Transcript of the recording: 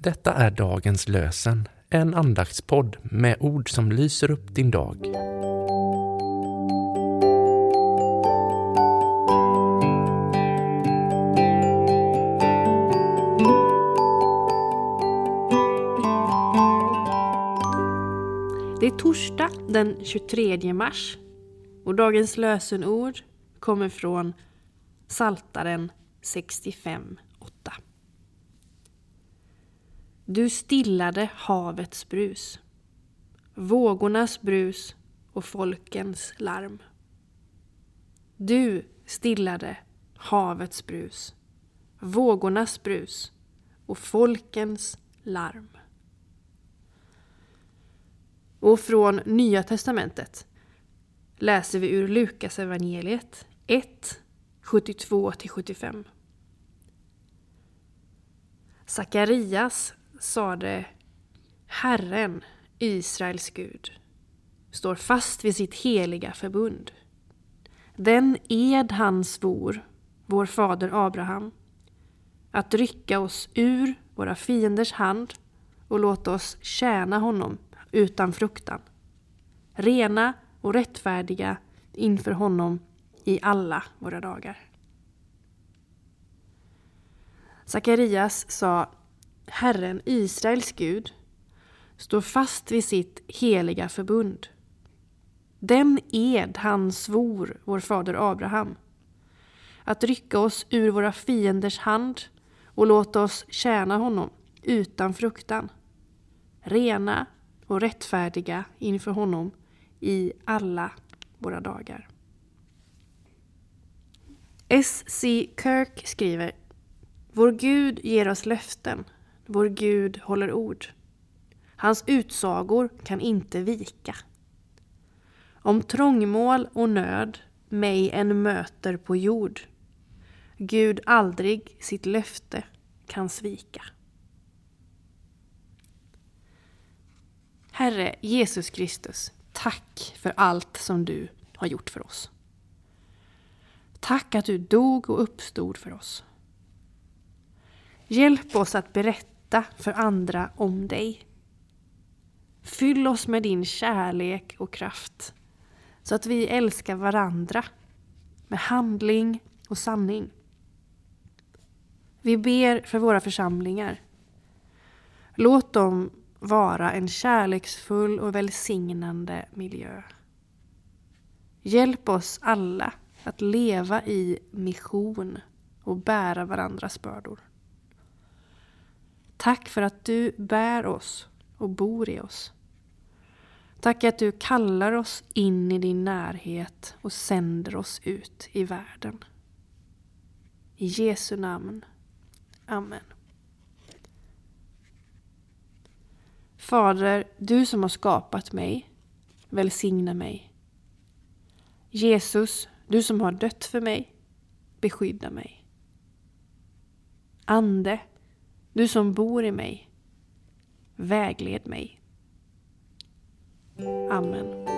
Detta är dagens lösen, en andaktspodd med ord som lyser upp din dag. Det är torsdag den 23 mars och dagens lösenord kommer från Saltaren 65. Du stillade havets brus, vågornas brus och folkens larm. Du stillade havets brus, vågornas brus och folkens larm. Och från Nya Testamentet läser vi ur Lukas evangeliet 1, 72-75. Sakarias sade Herren, Israels Gud, står fast vid sitt heliga förbund. Den ed han svor, vår fader Abraham, att rycka oss ur våra fienders hand och låta oss tjäna honom utan fruktan. Rena och rättfärdiga inför honom i alla våra dagar. Sakarias sa Herren Israels Gud står fast vid sitt heliga förbund. Den ed han svor vår fader Abraham att rycka oss ur våra fienders hand och låta oss tjäna honom utan fruktan. Rena och rättfärdiga inför honom i alla våra dagar. S.C. Kirk skriver Vår Gud ger oss löften, vår Gud håller ord. Hans utsagor kan inte vika. Om trångmål och nöd mig en möter på jord, Gud aldrig sitt löfte kan svika. Herre Jesus Kristus, tack för allt som du har gjort för oss. Tack att du dog och uppstod för oss. Hjälp oss att berätta berätta för andra om dig. Fyll oss med din kärlek och kraft så att vi älskar varandra med handling och sanning. Vi ber för våra församlingar. Låt dem vara en kärleksfull och välsignande miljö. Hjälp oss alla att leva i mission och bära varandras bördor. Tack för att du bär oss och bor i oss. Tack att du kallar oss in i din närhet och sänder oss ut i världen. I Jesu namn. Amen. Fader, du som har skapat mig, välsigna mig. Jesus, du som har dött för mig, beskydda mig. Ande, du som bor i mig, vägled mig. Amen.